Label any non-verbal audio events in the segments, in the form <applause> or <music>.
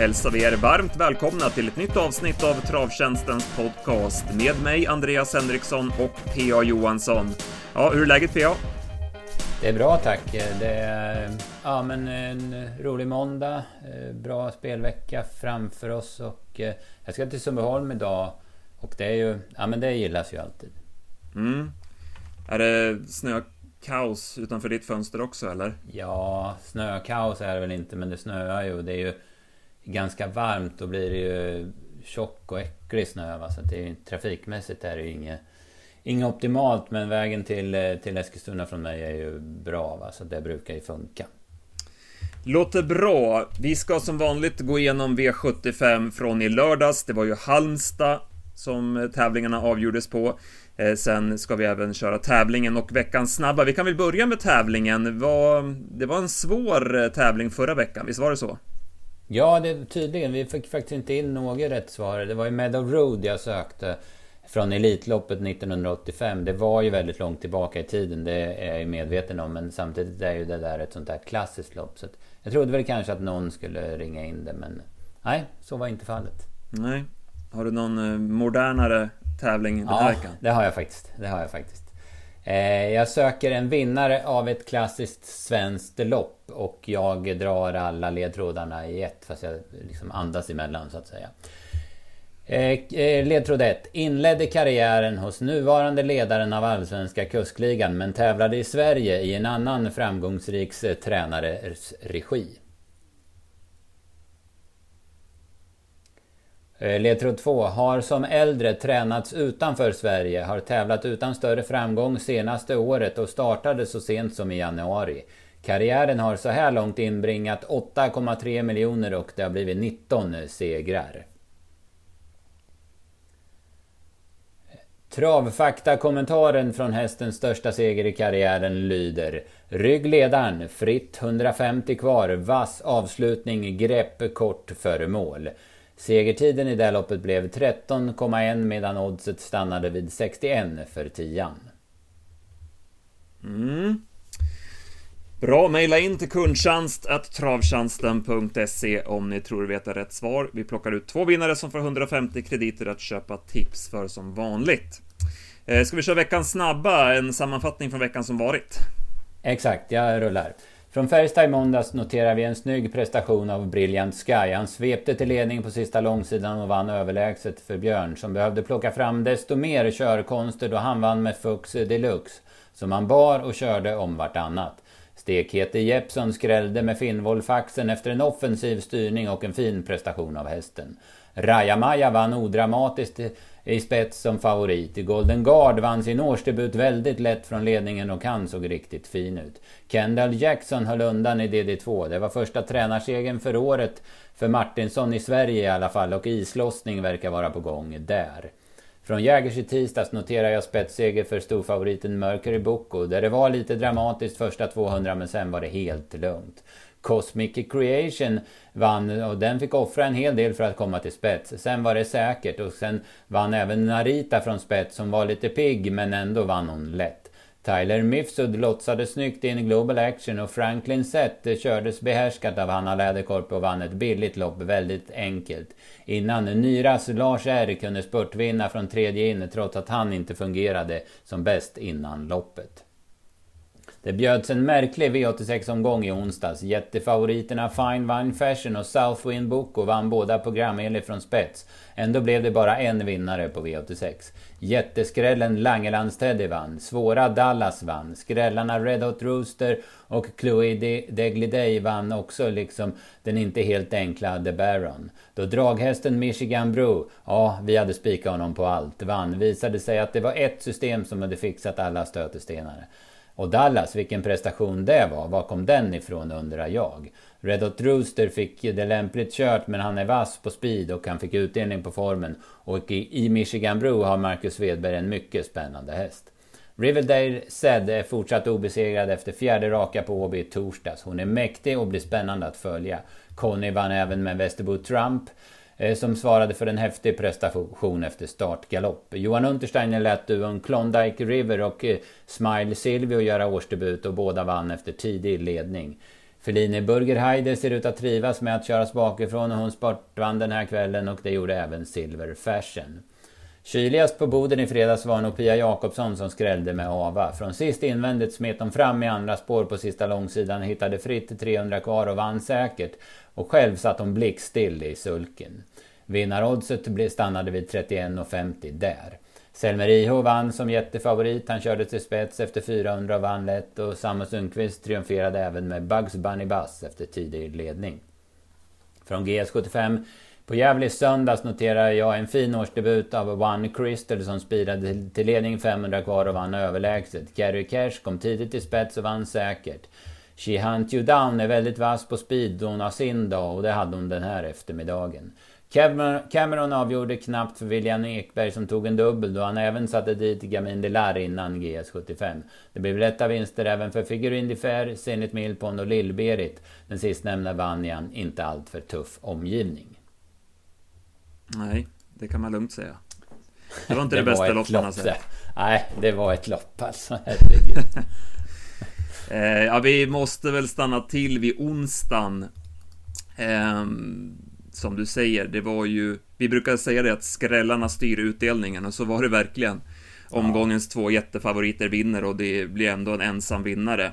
hälsar vi er varmt välkomna till ett nytt avsnitt av Travtjänstens podcast med mig, Andreas Henriksson och P.A. Johansson. Ja, hur är läget P.A.? Det är bra tack. Det är ja, men en rolig måndag. Bra spelvecka framför oss och eh, jag ska till Sundbyholm idag. Och det är ju, ja men det gillas ju alltid. Mm. Är det snökaos utanför ditt fönster också eller? Ja, snökaos är det väl inte men det snöar ju. Det är ju ganska varmt. Då blir det ju tjock och äcklig snö. Va? Så det är, trafikmässigt är det ju inget, inget optimalt. Men vägen till, eh, till Eskilstuna från mig är ju bra. Va? Så det brukar ju funka. Låter bra. Vi ska som vanligt gå igenom V75 från i lördags. Det var ju Halmstad som eh, tävlingarna avgjordes på. Eh, sen ska vi även köra tävlingen och veckans snabba. Vi kan väl börja med tävlingen. Det var en svår tävling förra veckan, visst var det så? Ja, det, tydligen. Vi fick faktiskt inte in något rätt svar. Det var ju Meadow Road jag sökte från Elitloppet 1985. Det var ju väldigt långt tillbaka i tiden, det är jag ju medveten om. Men samtidigt är ju det där ett sånt där klassiskt lopp. Så jag trodde väl kanske att någon skulle ringa in det, men nej, så var inte fallet. Nej. Har du någon eh, modernare tävling den här veckan? det har jag faktiskt. Det har jag faktiskt. Eh, jag söker en vinnare av ett klassiskt svenskt lopp och jag drar alla ledtrådarna i ett fast jag liksom andas emellan så att säga. Eh, eh, ledtråd 1. Inledde karriären hos nuvarande ledaren av allsvenska kuskligan men tävlade i Sverige i en annan framgångsrik tränares regi. Eh, ledtråd 2. Har som äldre tränats utanför Sverige, har tävlat utan större framgång senaste året och startade så sent som i januari. Karriären har så här långt inbringat 8,3 miljoner och det har blivit 19 segrar. Travfakta-kommentaren från hästens största seger i karriären lyder Ryggledaren, fritt 150 kvar, vass avslutning, grepp kort före mål. Segertiden i det loppet blev 13,1 medan oddset stannade vid 61 för tian. Mm. Bra, mejla in till kundtjänst travtjänsten.se om ni tror veta rätt svar. Vi plockar ut två vinnare som får 150 krediter att köpa tips för som vanligt. Eh, ska vi köra veckans snabba, en sammanfattning från veckan som varit? Exakt, jag rullar. Från Färjestad i måndags noterar vi en snygg prestation av Brilliant Sky. Han svepte till ledning på sista långsidan och vann överlägset för Björn som behövde plocka fram desto mer körkonster då han vann med Fux Deluxe. Som han bar och körde om vartannat. Stekhete Jeppsson skrällde med Finnvoll-faxen efter en offensiv styrning och en fin prestation av hästen. Rajamaja vann odramatiskt i spets som favorit. Golden Guard vann sin årsdebut väldigt lätt från ledningen och han såg riktigt fin ut. Kendall Jackson höll undan i DD2. Det var första tränarsegen för året för Martinsson i Sverige i alla fall och islossning verkar vara på gång där. Från Jägers i tisdags noterar jag spetsseger för storfavoriten Mercury Boko där det var lite dramatiskt första 200 men sen var det helt lugnt. Cosmic Creation vann och den fick offra en hel del för att komma till spets. Sen var det säkert och sen vann även Narita från spets som var lite pigg men ändå vann hon lätt. Tyler Mifsud lotsade snyggt in i Global Action och Franklin Sett kördes behärskat av Hanna Läderkorp och vann ett billigt lopp väldigt enkelt. Innan Nyras Lars R kunde spurtvinna från tredje in trots att han inte fungerade som bäst innan loppet. Det bjöds en märklig V86-omgång i onsdags. Jättefavoriterna Fine Wine Fashion och Southwind Boko vann båda programenligt från spets. Ändå blev det bara en vinnare på V86. Jätteskrällen Langelands Teddy vann. Svåra Dallas vann. Skrällarna Red Hot Rooster och Chloe Degliday vann också liksom den inte helt enkla The Baron. Då draghästen Michigan Brew, ja vi hade spikat honom på allt, vann visade sig att det var ett system som hade fixat alla stötestenar. Och Dallas, vilken prestation det var. Var kom den ifrån undrar jag. Red Hot Rooster fick det lämpligt kört men han är vass på speed och han fick utdelning på formen. Och i Michigan Bro har Marcus Svedberg en mycket spännande häst. Riverdale Zed är fortsatt obesegrad efter fjärde raka på Åby i torsdags. Hon är mäktig och blir spännande att följa. Conny vann även med Västerbo Trump. Eh, som svarade för en häftig prestation efter startgalopp. Johan Untersteiner lät duon Klondike River och eh, Smile Silvio göra årsdebut och båda vann efter tidig ledning. Feline Burgerheide ser ut att trivas med att köras bakifrån och hon sportvann den här kvällen och det gjorde även Silver Fashion. Kyligast på Boden i fredags var nog Pia Jakobsson som skrällde med Ava. Från sist invändigt smet hon fram i andra spår på sista långsidan, hittade fritt 300 kvar och vann säkert. Och själv satt hon blickstill i sulken. Vinnaroddset stannade vid 31,50 där. Selmer vann som jättefavorit. Han körde till spets efter 400 och vann lätt. Och Samu Sundqvist triumferade även med Bugs Bunny Bass efter tidig ledning. Från GS75 på Gävle i söndags noterar jag en fin årsdebut av One Crystal som speedade till ledning 500 kvar och vann överlägset. Carrie Cash kom tidigt till spets och vann säkert. She Hunt You Down är väldigt vass på speed då hon har sin dag och det hade hon den här eftermiddagen. Cameron avgjorde knappt för William Ekberg som tog en dubbel då han även satte dit Gamin Delar innan GS75. Det blev lätta vinster även för Figurin de Fer, Zenit Milpon och Lill-Berit. Den sistnämnda vann i en inte alltför tuff omgivning. Nej, det kan man lugnt säga. Det var inte <laughs> det, det bästa loppet man har sett. Nej, det var ett lopp alltså. Herregud. <laughs> eh, ja, vi måste väl stanna till vid onsdagen. Eh, som du säger, det var ju... Vi brukar säga det att skrällarna styr utdelningen och så var det verkligen. Omgångens ja. två jättefavoriter vinner och det blir ändå en ensam vinnare.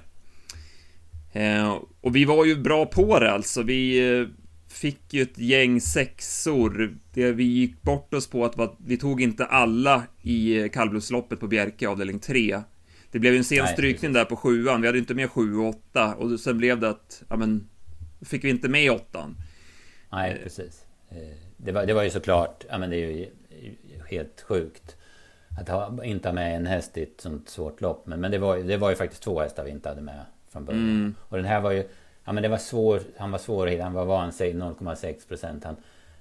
Eh, och vi var ju bra på det alltså. Vi eh, fick ju ett gäng sexor. Det vi gick bort oss på att vi tog inte alla i kallblodsloppet på Bjerke avdelning 3. Det blev ju en sen Nej, strykning där på sjuan. Vi hade inte med sju och åtta och sen blev det att, ja men, fick vi inte med åttan. Nej, eh. precis. Eh, det var, det var ju såklart, ja men det är ju helt sjukt. Att ha, inte ha med en häst i ett sånt svårt lopp. Men, men det, var, det var ju faktiskt två hästar vi inte hade med från början. Mm. Och den här var ju Ja men det var svår, han var svår. Han var van sig 0,6 procent. Han,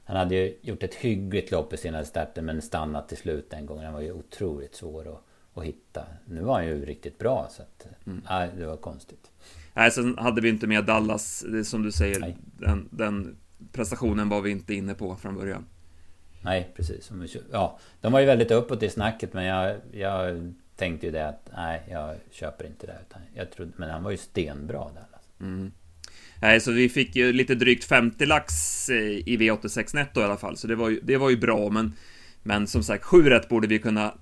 han hade ju gjort ett hyggligt lopp i sina starter men stannat till slut den gången. Han var ju otroligt svår att, att hitta. Nu var han ju riktigt bra så att, mm. nej, det var konstigt. Nej, sen hade vi inte med Dallas, som du säger. Den, den, prestationen var vi inte inne på från början. Nej, precis. Ja, de var ju väldigt uppåt i snacket men jag, jag tänkte ju det att nej, jag köper inte det. Utan jag trodde, men han var ju stenbra Dallas. Mm. Nej, så vi fick ju lite drygt 50 lax eh, i V86 netto i alla fall, så det var ju, det var ju bra, men, men som sagt, 7 rätt borde vi kunna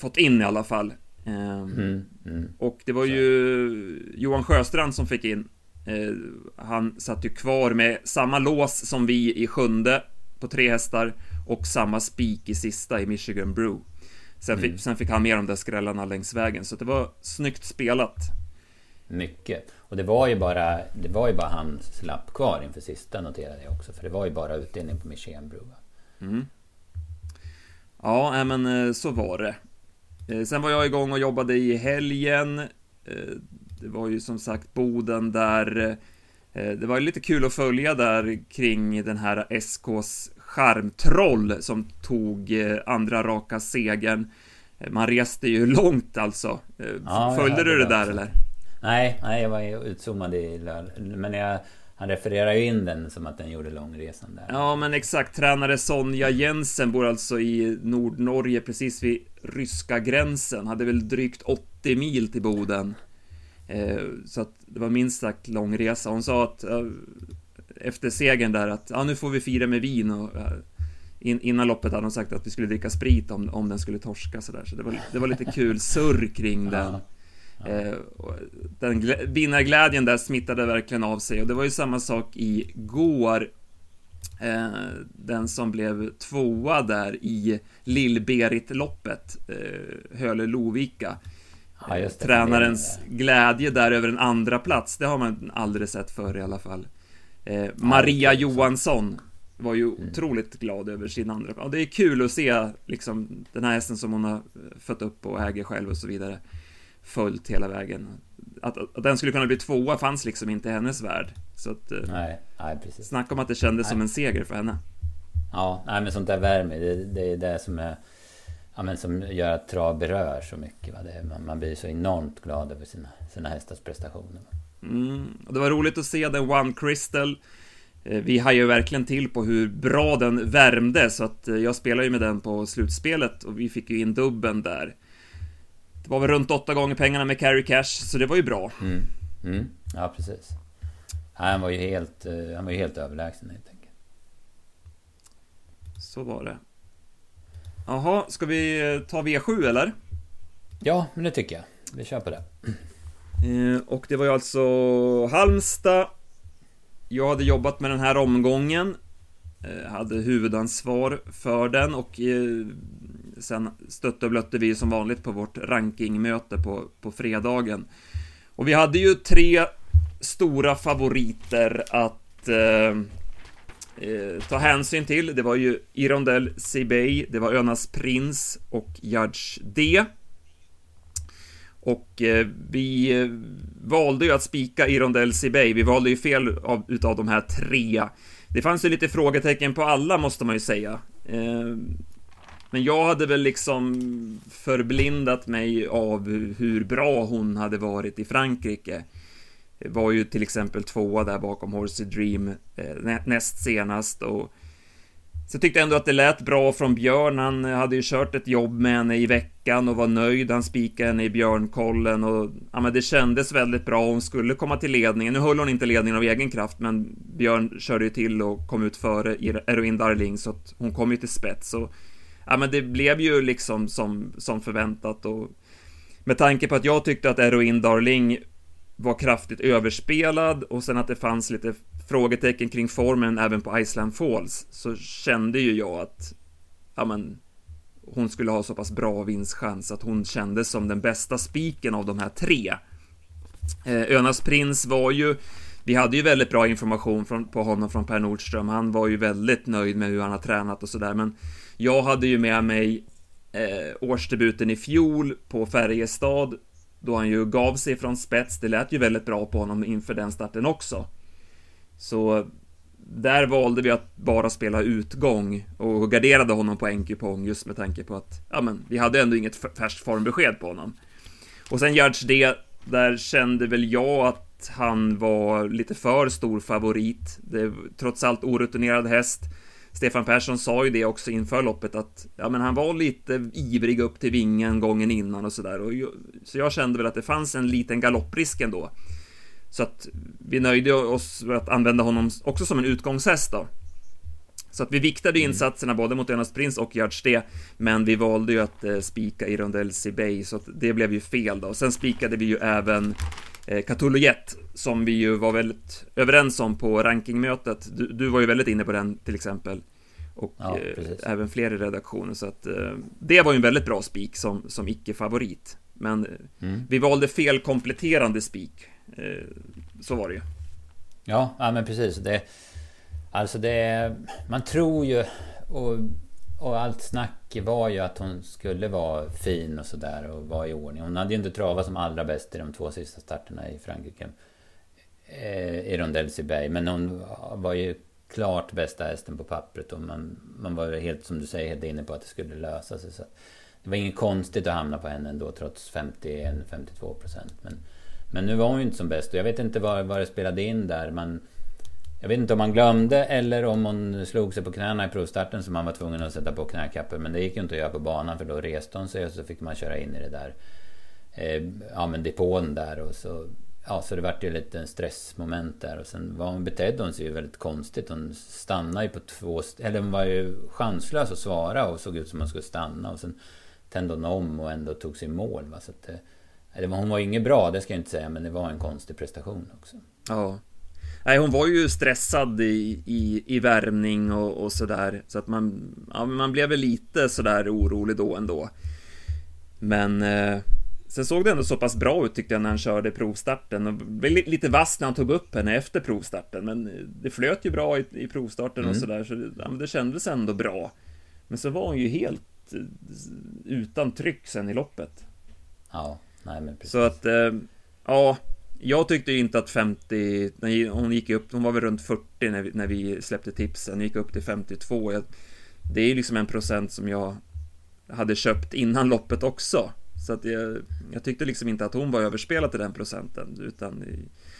fått in i alla fall. Ehm, mm, mm. Och det var ju Johan Sjöstrand som fick in. Eh, han satt ju kvar med samma lås som vi i sjunde på tre hästar och samma spik i sista i Michigan Brew. Sen, mm. fick, sen fick han med de där skrällarna längs vägen, så det var snyggt spelat. Mycket. Och det var ju bara, det var ju bara hans lapp kvar inför sista noterade jag också. För det var ju bara utdelning på Michelin Brew. Mm. Ja, men eh, så var det. Eh, sen var jag igång och jobbade i helgen. Eh, det var ju som sagt Boden där. Det var ju lite kul att följa där kring den här SKs charmtroll som tog andra raka segern. Man reste ju långt alltså. Ja, Följde du det där också. eller? Nej, nej jag var utzoomad i lördag. Men jag, han refererar ju in den som att den gjorde långresan där. Ja, men exakt. Tränare Sonja Jensen bor alltså i Nordnorge, precis vid ryska gränsen. Hade väl drygt 80 mil till Boden. Eh, så att det var minst sagt lång resa. Hon sa att eh, efter segern där att ja, nu får vi fira med vin och eh, in, innan loppet hade hon sagt att vi skulle dricka sprit om, om den skulle torska sådär. Så det var, det var lite kul surr kring den. Eh, den vinnarglädjen där smittade verkligen av sig och det var ju samma sak igår. Eh, den som blev tvåa där i Lill-Berit-loppet, eh, Höle Lovika. Ja, det, Tränarens glädje där över en andra plats, det har man aldrig sett förr i alla fall. Maria Johansson var ju mm. otroligt glad över sin andra plats. Och det är kul att se liksom den här hästen som hon har fött upp och äger själv och så vidare följt hela vägen. Att, att den skulle kunna bli tvåa fanns liksom inte i hennes värld. Så att, eh, nej, nej, precis. Snacka om att det kändes nej. som en seger för henne. Ja, nej men sånt där värmer. Det, det är det som är... Ja, men som gör att trav berör så mycket. Va? Det, man, man blir så enormt glad över sina, sina hästars prestationer. Mm, och det var roligt att se den One Crystal. Eh, vi hajade verkligen till på hur bra den värmde, så att eh, jag spelade ju med den på slutspelet och vi fick ju in dubben där. Det var väl runt åtta gånger pengarna med carry cash, så det var ju bra. Mm. Mm. Ja, precis. Han var ju helt, eh, han var ju helt överlägsen helt enkelt. Så var det. Jaha, ska vi eh, ta V7 eller? Ja, men det tycker jag. Vi kör på det. Eh, och det var ju alltså Halmstad. Jag hade jobbat med den här omgången. Hade huvudansvar för den och sen stötte och blötte vi som vanligt på vårt rankingmöte på, på fredagen. Och vi hade ju tre stora favoriter att eh, eh, ta hänsyn till. Det var ju Irondell Sibey, det var Önas Prins och Judge D. Och eh, vi eh, valde ju att spika Irondell Sibey, vi valde ju fel av, utav de här tre. Det fanns ju lite frågetecken på alla måste man ju säga. Eh, men jag hade väl liksom förblindat mig av hur bra hon hade varit i Frankrike. Var ju till exempel tvåa där bakom Horsey Dream eh, näst senast och så jag ändå att det lät bra från Björn. Han hade ju kört ett jobb med henne i veckan och var nöjd. Han spikade henne i Björnkollen och ja, men det kändes väldigt bra. Hon skulle komma till ledningen. Nu höll hon inte ledningen av egen kraft, men Björn körde ju till och kom ut före Eroin Darling så att hon kom ju till spets. Och ja, men det blev ju liksom som, som förväntat och med tanke på att jag tyckte att Eroin Darling var kraftigt överspelad och sen att det fanns lite frågetecken kring formen även på Iceland Falls så kände ju jag att ja, men, hon skulle ha så pass bra vinstchans att hon kändes som den bästa spiken av de här tre. Eh, Önas prins var ju vi hade ju väldigt bra information från, på honom från Per Nordström. Han var ju väldigt nöjd med hur han har tränat och sådär, men jag hade ju med mig eh, årsdebuten i fjol på Färjestad då han ju gav sig från spets. Det lät ju väldigt bra på honom inför den starten också. Så där valde vi att bara spela utgång och garderade honom på en kupong just med tanke på att ja, men vi hade ändå inget färskt formbesked på honom. Och sen Judge det, där kände väl jag att han var lite för stor favorit. Det är trots allt orutinerad häst. Stefan Persson sa ju det också inför loppet att ja, men han var lite ivrig upp till vingen gången innan och sådär. Så jag kände väl att det fanns en liten galopprisk ändå. Så att vi nöjde oss med att använda honom också som en utgångshäst då. Så att vi viktade mm. insatserna både mot Önas Prins och Judge D, men vi valde ju att eh, spika i Rondell Bay, så att det blev ju fel då. Sen spikade vi ju även Cthulhu Jet, som vi ju var väldigt överens om på rankingmötet. Du, du var ju väldigt inne på den till exempel. Och ja, eh, även fler i redaktionen, så att eh, det var ju en väldigt bra spik som, som icke-favorit. Men eh, mm. vi valde fel kompletterande spik. Eh, så var det ju. Ja, ja men precis. Det, alltså det... Man tror ju... Och, och allt snack var ju att hon skulle vara fin och sådär och vara i ordning. Hon hade ju inte travat som allra bäst i de två sista starterna i Frankrike. Eh, I Rondell Bay. Men hon var ju klart bästa hästen på pappret och man, man var helt som du säger helt inne på att det skulle lösa sig. Så det var inget konstigt att hamna på henne ändå trots 51-52 procent. Men, men nu var hon ju inte som bäst och jag vet inte vad, vad det spelade in där. Man, jag vet inte om han glömde eller om hon slog sig på knäna i provstarten så man var tvungen att sätta på knäkappor. Men det gick ju inte att göra på banan för då reste hon sig och så fick man köra in i det där eh, ja, men depån där och så Ja, så det vart ju lite en stressmoment där och sen var hon betedde hon sig ju väldigt konstigt. Hon stannade ju på två... Eller hon var ju chanslös att svara och såg ut som hon skulle stanna och sen tände hon om och ändå tog sig i mål. Va? Så att eh, hon var ju inget bra, det ska jag inte säga, men det var en konstig prestation också. Ja. Nej, hon var ju stressad i, i, i värmning och, och sådär. Så att man, ja, man blev väl lite sådär orolig då ändå. Men... Eh, sen såg det ändå så pass bra ut tyckte jag när han körde provstarten. Och blev lite vass när han tog upp henne efter provstarten. Men det flöt ju bra i, i provstarten mm. och sådär. Så det, ja, det kändes ändå bra. Men så var hon ju helt eh, utan tryck sen i loppet. Ja. Nej, men precis. Så att, eh, ja, jag tyckte ju inte att 50, när hon gick upp, hon var väl runt 40 när vi, när vi släppte tipsen, hon gick upp till 52. Jag, det är ju liksom en procent som jag hade köpt innan loppet också. Så att jag, jag tyckte liksom inte att hon var överspelad till den procenten, utan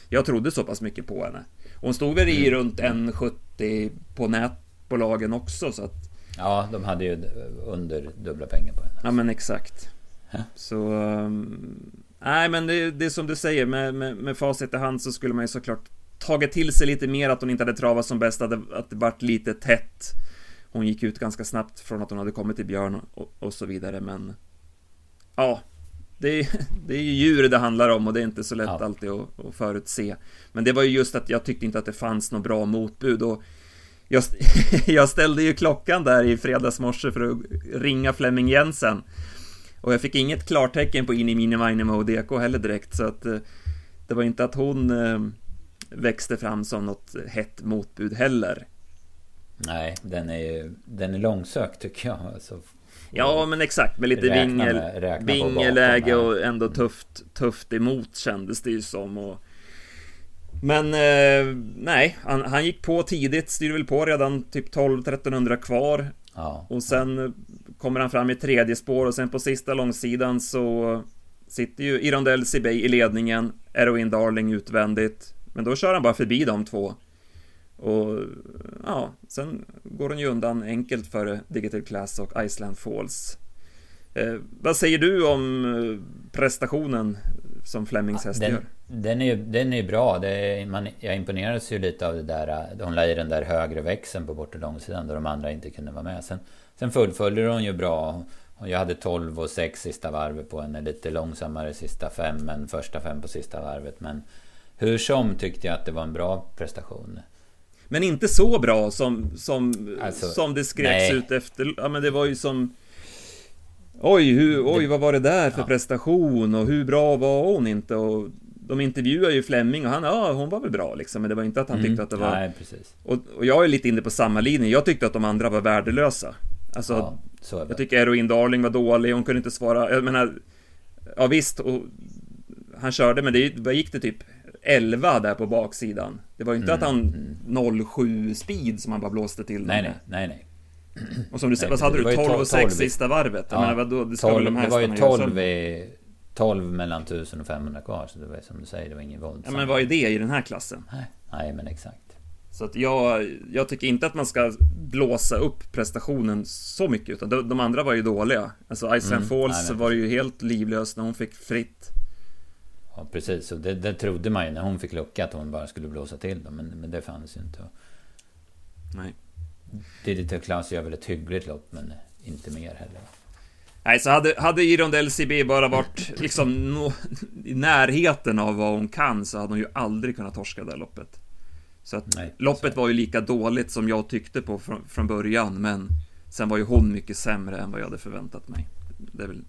jag trodde så pass mycket på henne. Hon stod väl i mm. runt 1,70 på nätbolagen också, så att... Ja, de hade ju under dubbla pengar på henne. Ja, men exakt. Så... Um, nej, men det, det är som du säger, med, med, med facit i hand så skulle man ju såklart tagit till sig lite mer att hon inte hade travat som bäst, att det, att det vart lite tätt. Hon gick ut ganska snabbt från att hon hade kommit till Björn och, och så vidare, men... Ja, det är, <laughs> det är ju djur det handlar om och det är inte så lätt ja. alltid att, att förutse. Men det var ju just att jag tyckte inte att det fanns något bra motbud och jag, <laughs> jag ställde ju klockan där i fredags morse för att ringa Flemming Jensen. Och jag fick inget klartecken på Ini Mini och DK heller direkt, så att eh, det var inte att hon eh, växte fram som något hett motbud heller. Nej, den är ju den är långsökt tycker jag. Alltså, ja, men exakt med lite vingel, vingeläge och ändå tufft, tufft emot kändes det ju som. Och, men eh, nej, han, han, gick på tidigt, styrde väl på redan typ 12-1300 kvar. Ja. Och sen kommer han fram i tredje spår och sen på sista långsidan så sitter ju Irondell Sibey i ledningen, Eroin Darling utvändigt. Men då kör han bara förbi de två. Och ja, sen går hon ju undan enkelt före Digital Class och Iceland Falls. Eh, vad säger du om eh, prestationen som Flemings häst den, gör? Den är, den är bra. Det är, man, jag imponerades ju lite av det där. Hon la i den där högre växeln på bort och långsidan där de andra inte kunde vara med. Sen, sen fullföljer hon ju bra. Jag hade 12 och 6 sista varvet på henne. Lite långsammare sista fem än första fem på sista varvet. Men hur som tyckte jag att det var en bra prestation. Men inte så bra som, som, alltså, som det skrevs nej. ut efter. Ja men det var ju som Oj, hur, oj, vad var det där för ja. prestation och hur bra var hon inte? Och de intervjuar ju Flemming och han, ja, hon var väl bra liksom, men det var inte att han mm. tyckte att det var... Nej, precis. Och, och, jag är lite inne på samma linje, jag tyckte att de andra var värdelösa. Alltså, ja, jag tycker Eroin Darling var dålig, hon kunde inte svara, jag menar, ja visst, och han körde, men det gick det typ 11 där på baksidan. Det var ju inte mm. att han 07 mm. speed som han bara blåste till. Nej, nej, nej, nej. Och som du säger, vad hade du? 12 och 6 sista varvet? Ja, menar, vadå, det, 12, de det var ju 12 i, 12 mellan 1000 och 500 kvar, så det var som du säger, det var ingen våldsam. Ja, men vad är det i den här klassen? Nej, nej men exakt. Så att jag, jag tycker inte att man ska blåsa upp prestationen så mycket, utan de, de andra var ju dåliga. Alltså Iceland mm, Falls nej, var ju helt livlös när hon fick fritt. Ja, precis. Och det, det trodde man ju när hon fick lucka att hon bara skulle blåsa till dem, men, men det fanns ju inte. Nej. Digital Class gör väl ett hyggligt lopp, men inte mer heller. Nej, så hade, hade Irondell CB bara varit liksom no, i närheten av vad hon kan så hade hon ju aldrig kunnat torska det loppet. Så att Nej, loppet så. var ju lika dåligt som jag tyckte på från, från början, men sen var ju hon mycket sämre än vad jag hade förväntat mig. Det är väl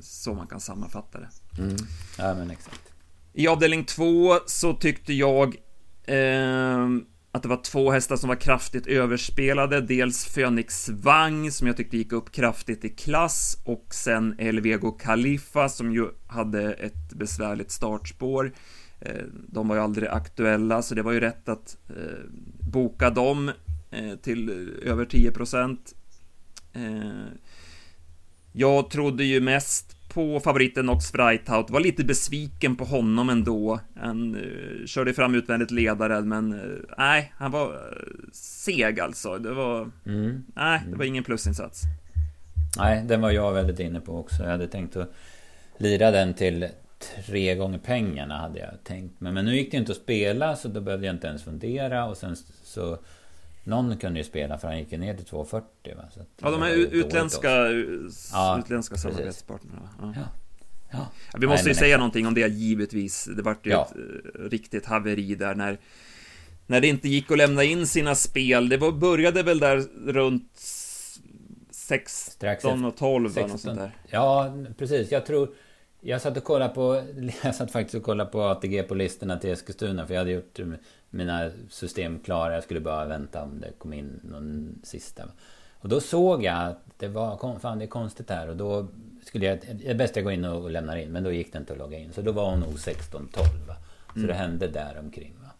så man kan sammanfatta det. Mm. Ja, men exakt. I avdelning två så tyckte jag eh, att det var två hästar som var kraftigt överspelade. Dels Phoenix Vang som jag tyckte gick upp kraftigt i klass och sen Elvego Khalifa som ju hade ett besvärligt startspår. Eh, de var ju aldrig aktuella så det var ju rätt att eh, boka dem eh, till över 10 procent. Jag trodde ju mest på favoriten Nox Freithout, var lite besviken på honom ändå. Han uh, körde fram utvändigt ledare, men nej, han var seg alltså. Det var... Mm. Nej, det var ingen plusinsats. Nej, den var jag väldigt inne på också. Jag hade tänkt att lira den till tre gånger pengarna hade jag tänkt. Men, men nu gick det inte att spela så då behövde jag inte ens fundera och sen så någon kunde ju spela för han gick ner till 2,40 va? Så ja, de här utländska, ja, utländska samarbetspartnerna. Ja. Ja. Ja. vi måste Nej, ju säga exakt. någonting om det givetvis. Det vart ju ja. ett uh, riktigt haveri där när när det inte gick att lämna in sina spel. Det var, började väl där runt 16 och 12 16. och sånt där. Ja, precis. Jag tror jag satt och kollade på, <laughs> jag satt faktiskt och kollade på ATG på listorna till Eskilstuna för jag hade gjort mina system klara. Jag skulle bara vänta om det kom in någon sista. Och då såg jag att det var, fan det är konstigt här och då skulle jag, det är bäst jag går in och lämnar in men då gick det inte att logga in. Så då var hon nog 16-12 Så mm. det hände där omkring va.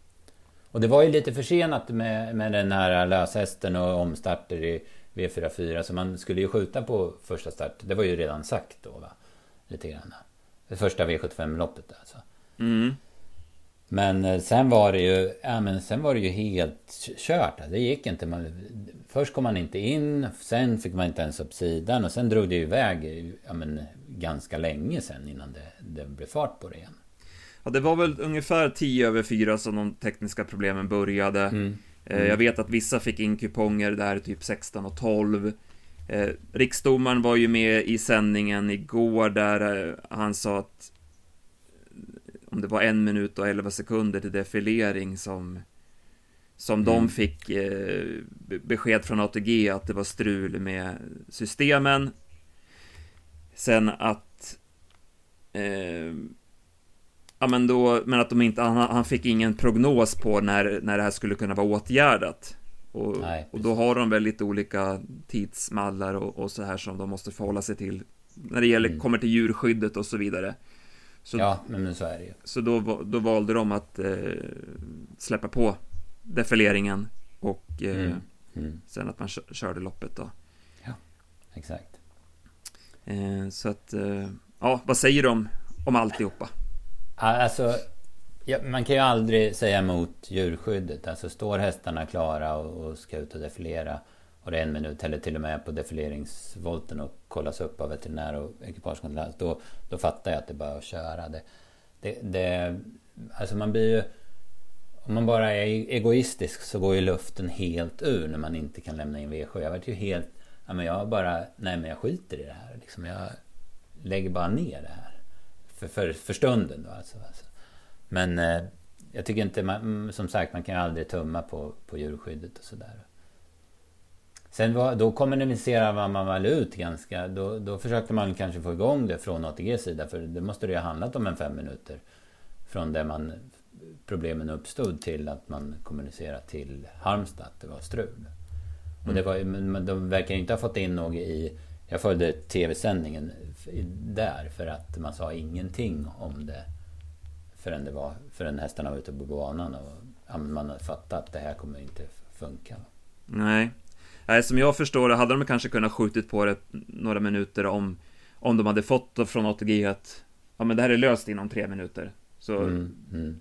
Och det var ju lite försenat med, med den här löshästen och omstarter i V44 så man skulle ju skjuta på första start. Det var ju redan sagt då va. Lite grann. Det första V75-loppet alltså. Mm. Men eh, sen var det ju, ja men sen var det ju helt kört. Det gick inte. Man, först kom man inte in, sen fick man inte ens upp sidan och sen drog det iväg ja men, ganska länge sen innan det, det blev fart på det igen. Ja, det var väl ungefär 10 över 4 som de tekniska problemen började. Mm. Mm. Jag vet att vissa fick in kuponger där typ 16 och 12. Eh, riksdomaren var ju med i sändningen igår där eh, han sa att om det var en minut och 11 sekunder till defilering som som mm. de fick eh, besked från ATG att det var strul med systemen. Sen att eh, Ja men då, men att de inte, han, han, fick ingen prognos på när, när det här skulle kunna vara åtgärdat. Och, Nej, och då har de väl lite olika tidsmallar och, och så här som de måste förhålla sig till. När det gäller, mm. kommer till djurskyddet och så vidare. Så, ja, men så är det ju. Så då, då valde de att eh, släppa på defileringen och eh, mm. Mm. sen att man körde loppet då. Ja, exakt. Eh, så att, eh, ja, vad säger de om alltihopa? Alltså, ja, man kan ju aldrig säga emot djurskyddet. Alltså står hästarna klara och, och ska ut och defilera och det är en minut eller till och med på defileringsvolten och kollas upp av veterinär och ekipagekontrollant, Då, då fattar jag att det är bara att köra. Det, det, det, alltså man blir ju... Om man bara är egoistisk så går ju luften helt ur när man inte kan lämna in V7. Jag vart ju helt... Ja men jag bara... Nej men jag skiter i det här. Liksom jag lägger bara ner det här. För, för, för stunden då alltså. alltså. Men eh, jag tycker inte man, mm, Som sagt man kan ju aldrig tumma på, på djurskyddet och sådär. Sen var, då kommunicerar man väl ut ganska... Då, då försökte man kanske få igång det från ATGs sida. För det måste det ju ha handlat om en fem minuter. Från det man problemen uppstod till att man kommunicerade till Halmstad att det var strul. Mm. Och det var, men de verkar inte ha fått in något i... Jag följde tv-sändningen där för att man sa ingenting om det förrän, det var, förrän hästarna var ute på banan och man fattat att det här kommer inte funka. Nej. Nej, som jag förstår det hade de kanske kunnat skjutit på det några minuter om, om de hade fått från ATG att ja, men det här är löst inom tre minuter. Så mm, mm.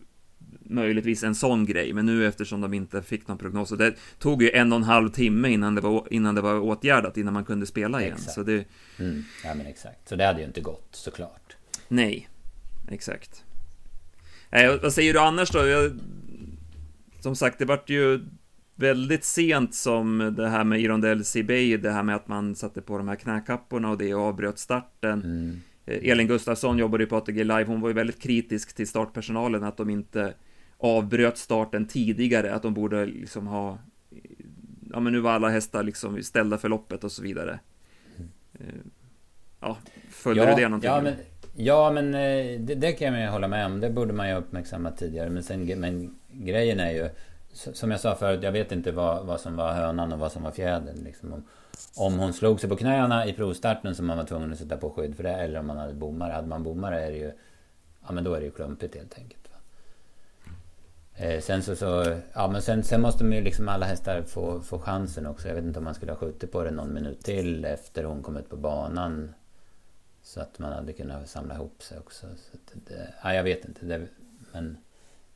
möjligtvis en sån grej, men nu eftersom de inte fick någon prognos, och det tog ju en och en halv timme innan det var, innan det var åtgärdat, innan man kunde spela igen. Exakt. Så det... Mm, ja, men exakt. Så det hade ju inte gått såklart. Nej, exakt. Eh, vad säger du annars då? Jag, som sagt, det vart ju väldigt sent som det här med Irondell Bay, det här med att man satte på de här knäkapporna och det och avbröt starten. Mm. Eh, Elin Gustafsson jobbade ju på ATG Live, hon var ju väldigt kritisk till startpersonalen att de inte avbröt starten tidigare, att de borde liksom ha Ja men nu var alla hästar liksom ställda för loppet och så vidare. Mm. Eh, ja, följde ja, du det någonting? Ja men, ja, men eh, det, det kan jag hålla med om. Det borde man ju uppmärksammat tidigare. Men, sen, men grejen är ju som jag sa förut, jag vet inte vad, vad som var hönan och vad som var fjädern. Liksom. Om, om hon slog sig på knäna i provstarten som man var tvungen att sätta på skydd för det. Eller om man hade bommare. Hade man bommare är det ju... Ja men då är det ju klumpigt helt enkelt. Eh, sen så, så... Ja men sen, sen måste man ju liksom alla hästar få, få chansen också. Jag vet inte om man skulle ha skjutit på det någon minut till efter hon kom ut på banan. Så att man hade kunnat samla ihop sig också. Så det, ja, jag vet inte. Det, men...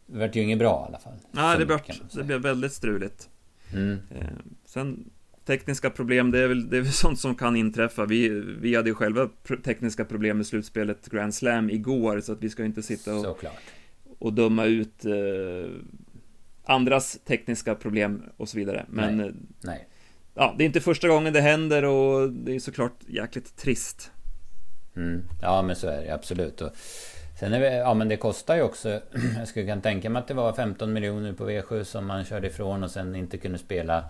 Det vart ju inget bra i alla fall. Nej, det, blev, det blev väldigt struligt. Mm. Eh, sen tekniska problem, det är, väl, det är väl <laughs> sånt som kan inträffa. Vi, vi hade ju själva tekniska problem med slutspelet Grand Slam igår, så att vi ska inte sitta och, och döma ut eh, andras tekniska problem och så vidare. Men Nej. Eh, Nej. Ja, det är inte första gången det händer och det är såklart jäkligt trist. Mm. Ja, men så är det absolut. Och Sen är det, ja men det kostar ju också. <clears throat> Jag skulle kunna tänka mig att det var 15 miljoner på V7 som man körde ifrån och sen inte kunde spela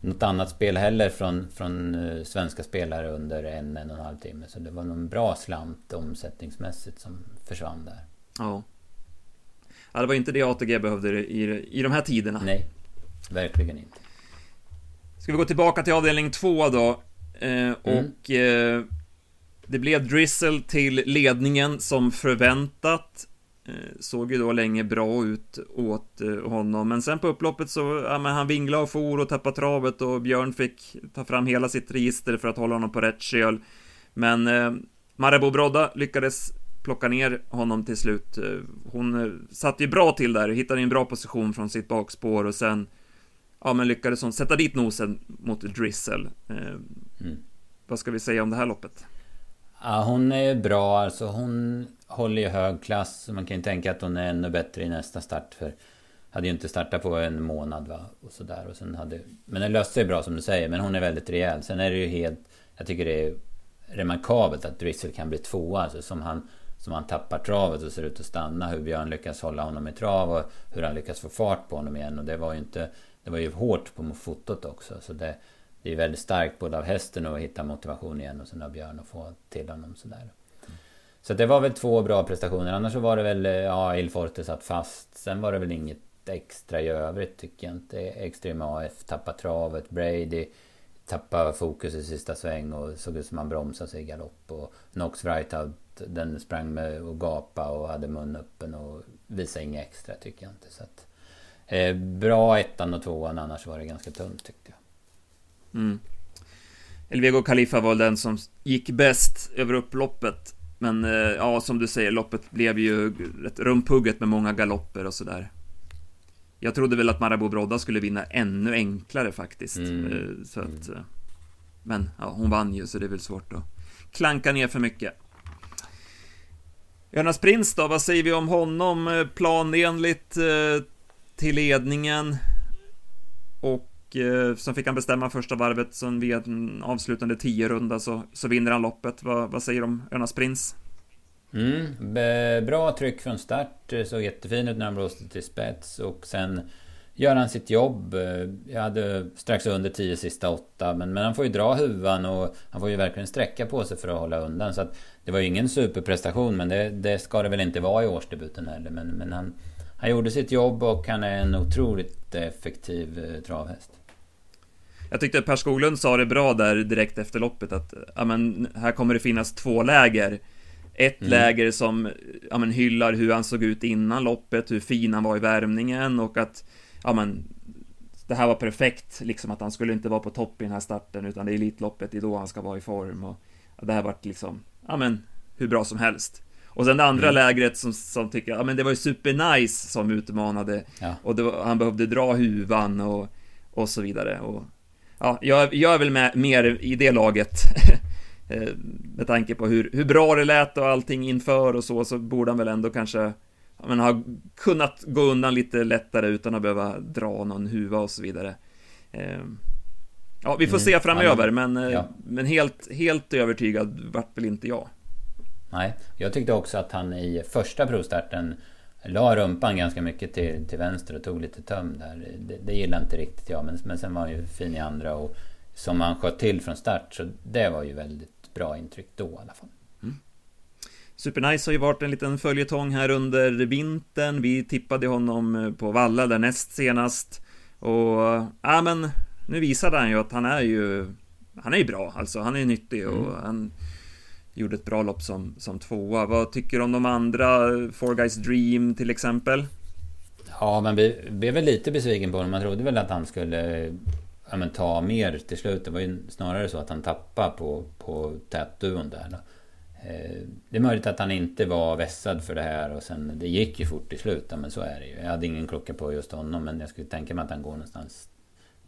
något annat spel heller från, från eh, svenska spelare under en, en och en halv timme. Så det var någon bra slant omsättningsmässigt som försvann där. Ja. Ja, det var inte det ATG behövde i, i de här tiderna. Nej, verkligen inte. Ska vi gå tillbaka till avdelning två då? Eh, och mm. eh, det blev Drizzle till ledningen som förväntat. Eh, såg ju då länge bra ut åt eh, honom, men sen på upploppet så, ja men han vinglade och for och tappade travet och Björn fick ta fram hela sitt register för att hålla honom på rätt köl. Men eh, Marabou Brodda lyckades plocka ner honom till slut. Eh, hon satt ju bra till där, hittade en bra position från sitt bakspår och sen Ja men lyckades hon sätta dit nosen mot Drizzle. Eh, mm. Vad ska vi säga om det här loppet? Ja, hon är bra alltså. Hon håller ju hög klass. Man kan ju tänka att hon är ännu bättre i nästa start. För hade ju inte startat på en månad va. Och sådär. Och sen hade... Men det löste sig bra som du säger. Men hon är väldigt rejäl. Sen är det ju helt... Jag tycker det är remarkabelt att Drizzle kan bli tvåa. Alltså som han, som han tappar travet och ser ut att stanna. Hur Björn lyckas hålla honom i trav och hur han lyckas få fart på honom igen. Och det var ju inte... Det var ju hårt på fotot också. Så det, det är väldigt starkt både av hästen och att hitta motivation igen och sen av Björn och få till honom sådär. Så det var väl två bra prestationer. Annars så var det väl, eh, ja, Il Forte satt fast. Sen var det väl inget extra i övrigt tycker jag inte. Extrema AF tappade travet. Brady tappade fokus i sista sväng och såg ut som han bromsade sig i galopp. Och Knox Wrightout, den sprang med och gapa och hade mun öppen och visade inget extra tycker jag inte. Så att, eh, bra ettan och tvåan, annars var det ganska tunt tyckte jag. Mm. Elvego Khalifa var den som gick bäst över upploppet. Men eh, ja, som du säger, loppet blev ju rätt rumpugget med många galopper och sådär. Jag trodde väl att Marabou Brodda skulle vinna ännu enklare faktiskt. Mm. Eh, så att, mm. Men ja, hon vann ju, så det är väl svårt att klanka ner för mycket. Jonas Prins då, vad säger vi om honom? Planenligt till ledningen. Och Eh, sen fick han bestämma första varvet, sen via en avslutande tio runda så, så vinner han loppet. Vad, vad säger du om Önas Prins? Mm, bra tryck från start, eh, såg jättefin ut när han blåste till spets och sen gör han sitt jobb. Eh, jag hade strax under 10 sista åtta men, men han får ju dra huvan och han får ju verkligen sträcka på sig för att hålla undan. Så att det var ju ingen superprestation men det, det ska det väl inte vara i årsdebuten heller. Men, men han, han gjorde sitt jobb och han är en otroligt effektiv eh, travhäst. Jag tyckte Per Skoglund sa det bra där direkt efter loppet att ja, men, här kommer det finnas två läger. Ett mm. läger som ja, men, hyllar hur han såg ut innan loppet, hur fin han var i värmningen och att ja, men, det här var perfekt, liksom att han skulle inte vara på topp i den här starten utan det är Elitloppet, det är då han ska vara i form och ja, det här vart liksom, ja men, hur bra som helst. Och sen det andra mm. lägret som, som tycker, ja men det var ju supernice som utmanade ja. och var, han behövde dra huvan och, och så vidare och ja, jag, jag är väl med, mer i det laget. <laughs> Eh, med tanke på hur, hur bra det lät och allting inför och så, så borde han väl ändå kanske men, ha kunnat gå undan lite lättare utan att behöva dra någon huva och så vidare. Eh, ja, vi får mm, se framöver, men, eh, ja. men helt, helt övertygad vart väl inte jag. Nej, jag tyckte också att han i första provstarten la rumpan ganska mycket till, till vänster och tog lite töm där. Det, det gillade inte riktigt jag, men, men sen var han ju fin i andra och som han sköt till från start. Så det var ju väldigt bra intryck då i alla fall. Mm. Supernice har ju varit en liten följetong här under vintern. Vi tippade honom på Valla där näst senast. Och ja, men nu visade han ju att han är ju Han är ju bra alltså. Han är nyttig och mm. han gjorde ett bra lopp som, som tvåa. Vad tycker du om de andra? Eh, Four Guys Dream till exempel? Ja, men vi blev väl lite besviken på honom. Man trodde väl att han skulle ja, men, ta mer till slut. Det var ju snarare så att han tappade på, på tätduon där. Då. Eh, det är möjligt att han inte var vässad för det här och sen det gick ju fort i slutet, Men så är det ju. Jag hade ingen klocka på just honom men jag skulle tänka mig att han går någonstans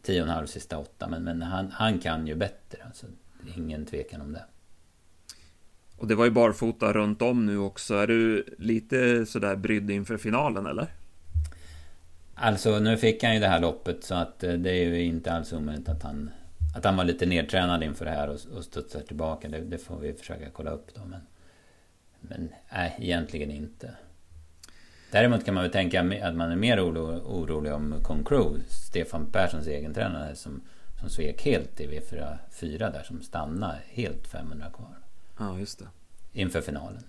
10,5 sista åtta. Men, men han, han kan ju bättre. Alltså, ingen tvekan om det. Och det var ju barfota runt om nu också. Är du lite sådär brydd inför finalen eller? Alltså nu fick han ju det här loppet så att eh, det är ju inte alls omöjligt att han Att han var lite nedtränad inför det här och, och studsar tillbaka. Det, det, får vi försöka kolla upp då men Men nej, egentligen inte. Däremot kan man väl tänka att man är mer oro, orolig om Concrew, Stefan Perssons egen tränare som, som svek helt i V4 4 där som stannade helt 500 kvar. Ja, just det. Inför finalen.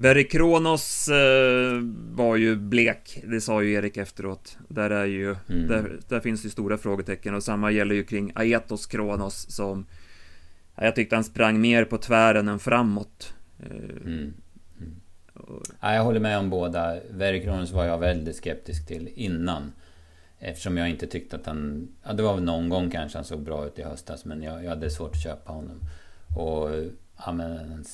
Verry Kronos eh, var ju blek, det sa ju Erik efteråt. Där är ju, mm. där, där, finns ju stora frågetecken och samma gäller ju kring Aetos Kronos som Jag tyckte han sprang mer på tvären än framåt. Eh, mm. Mm. Och, ja, jag håller med om båda. Verry Kronos var jag väldigt skeptisk till innan. Eftersom jag inte tyckte att han... Ja, det var väl någon gång kanske han såg bra ut i höstas men jag, jag hade svårt att köpa honom. Och ja, men, han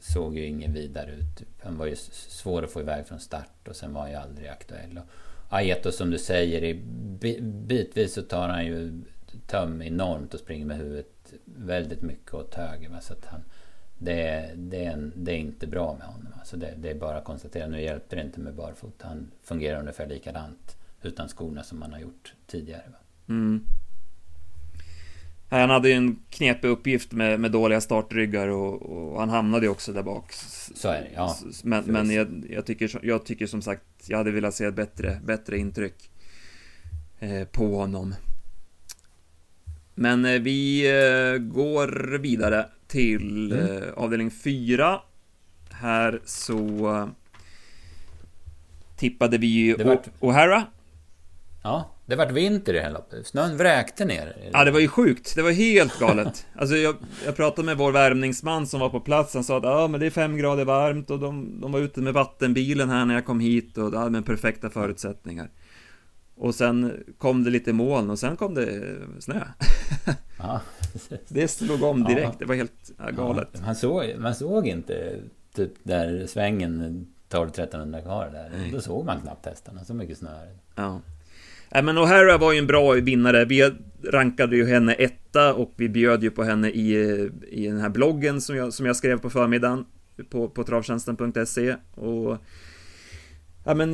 såg ju ingen vidare ut. Han var ju svår att få iväg från start och sen var han ju aldrig aktuell. Och Aieto som du säger, bitvis så tar han ju töm enormt och springer med huvudet väldigt, mycket åt höger. Så att han, det, det, det är inte bra med honom. Alltså det, det är bara att konstatera. Nu hjälper det inte med barfota. Han fungerar ungefär likadant utan skorna som han har gjort tidigare. Mm. Han hade ju en knepig uppgift med, med dåliga startryggar och, och, han hamnade ju också där bak. Så är det, ja. Men, men jag, jag, tycker, jag tycker som sagt, jag hade velat se ett bättre, bättre intryck eh, på honom. Men eh, vi eh, går vidare till mm. Avdelning 4. Här så tippade vi ju. O'Hara. Ja, det vart vinter i loppet. Snön vräkte ner. Ja, det var ju sjukt. Det var helt galet. Alltså, jag, jag pratade med vår värmningsman som var på plats. Han sa att ja, men det är fem grader varmt och de, de var ute med vattenbilen här när jag kom hit och det hade perfekta förutsättningar. Och sen kom det lite moln och sen kom det snö. <laughs> Ja, <laughs> det slog om direkt, ja. det var helt ja, galet. Man, såg, man såg inte typ där svängen 12-1300 kvar där. Nej. Då såg man knappt hästarna, så mycket snö. Ja. Nej men O'Hara var ju en bra vinnare. Vi rankade ju henne etta och vi bjöd ju på henne i, i den här bloggen som jag, som jag skrev på förmiddagen på, på travtjänsten.se och Ja men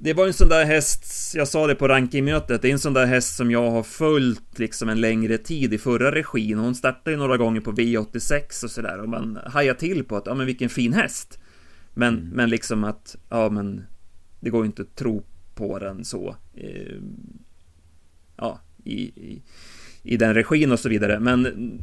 det var en sån där häst, jag sa det på rankingmötet, det är en sån där häst som jag har följt liksom en längre tid i förra regin. Hon startade ju några gånger på V86 och sådär och man hajar till på att, ja men vilken fin häst. Men, mm. men liksom att, ja men det går ju inte att tro på den så. Eh, ja, i, i, i den regin och så vidare. Men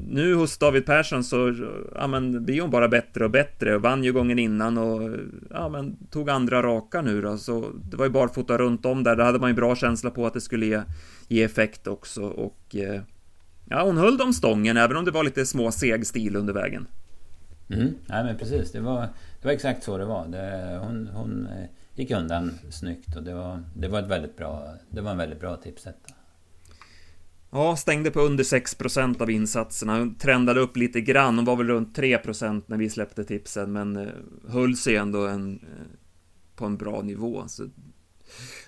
nu hos David Persson så ja, men, blir hon bara bättre och bättre och vann ju gången innan och ja, men, tog andra raka nu då. Så det var ju barfota runt om där. Där hade man ju bra känsla på att det skulle ge, ge effekt också och eh, ja, hon höll dem stången även om det var lite små seg stil under vägen. Mm, nej men precis, det var, det var exakt så det var. Det, hon, hon eh, gick undan snyggt och det var, det var ett väldigt bra, det var en väldigt bra tipsetta. Ja, stängde på under 6% av insatserna. Trendade upp lite grann. Hon var väl runt 3% när vi släppte tipsen, men eh, höll sig ändå en, eh, på en bra nivå. Så,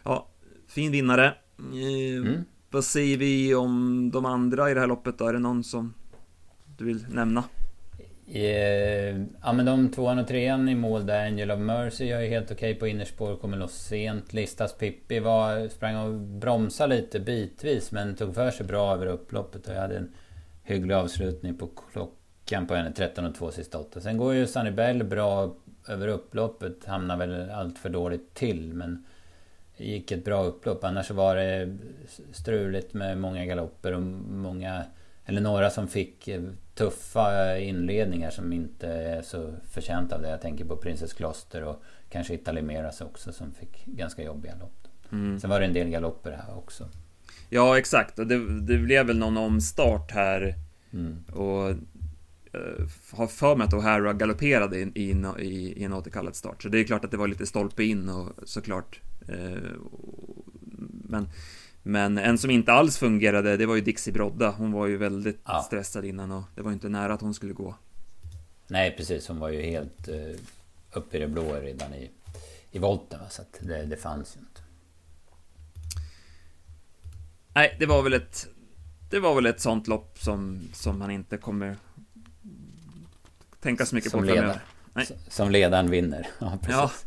ja, fin vinnare. Eh, mm. Vad säger vi om de andra i det här loppet då? Är det någon som du vill nämna? Eh, ja men de tvåan och trean i mål där, Angel of Mercy gör ju helt okej okay på innerspår, kommer loss sent. Listas Pippi var, sprang och bromsade lite bitvis men tog för sig bra över upploppet och jag hade en hygglig avslutning på klockan på henne, 13 och 2 sista 8. Sen går ju Sunny Bell bra över upploppet, hamnar väl allt för dåligt till men det gick ett bra upplopp. Annars så var det struligt med många galopper och många eller några som fick eh, tuffa inledningar som inte är så förtjänta av det. Jag tänker på Princess Kloster och kanske Italimeras också som fick ganska jobbiga lopp. Mm. Sen var det en del galopper här också. Ja, exakt. Och det, det blev väl någon omstart här. Mm. Och uh, har för mig att O'Hara galopperade i, i, i, i en återkallad start. Så det är klart att det var lite stolpe in och såklart. Uh, men men en som inte alls fungerade, det var ju Dixie Brodda. Hon var ju väldigt ja. stressad innan och det var inte nära att hon skulle gå. Nej, precis. Hon var ju helt uh, uppe i det blå redan i, i volten. Så att det, det fanns ju inte. Nej, det var väl ett... Det var väl ett sånt lopp som, som man inte kommer tänka så mycket som på framöver. Nej. Som ledaren vinner. <laughs> Ja, precis.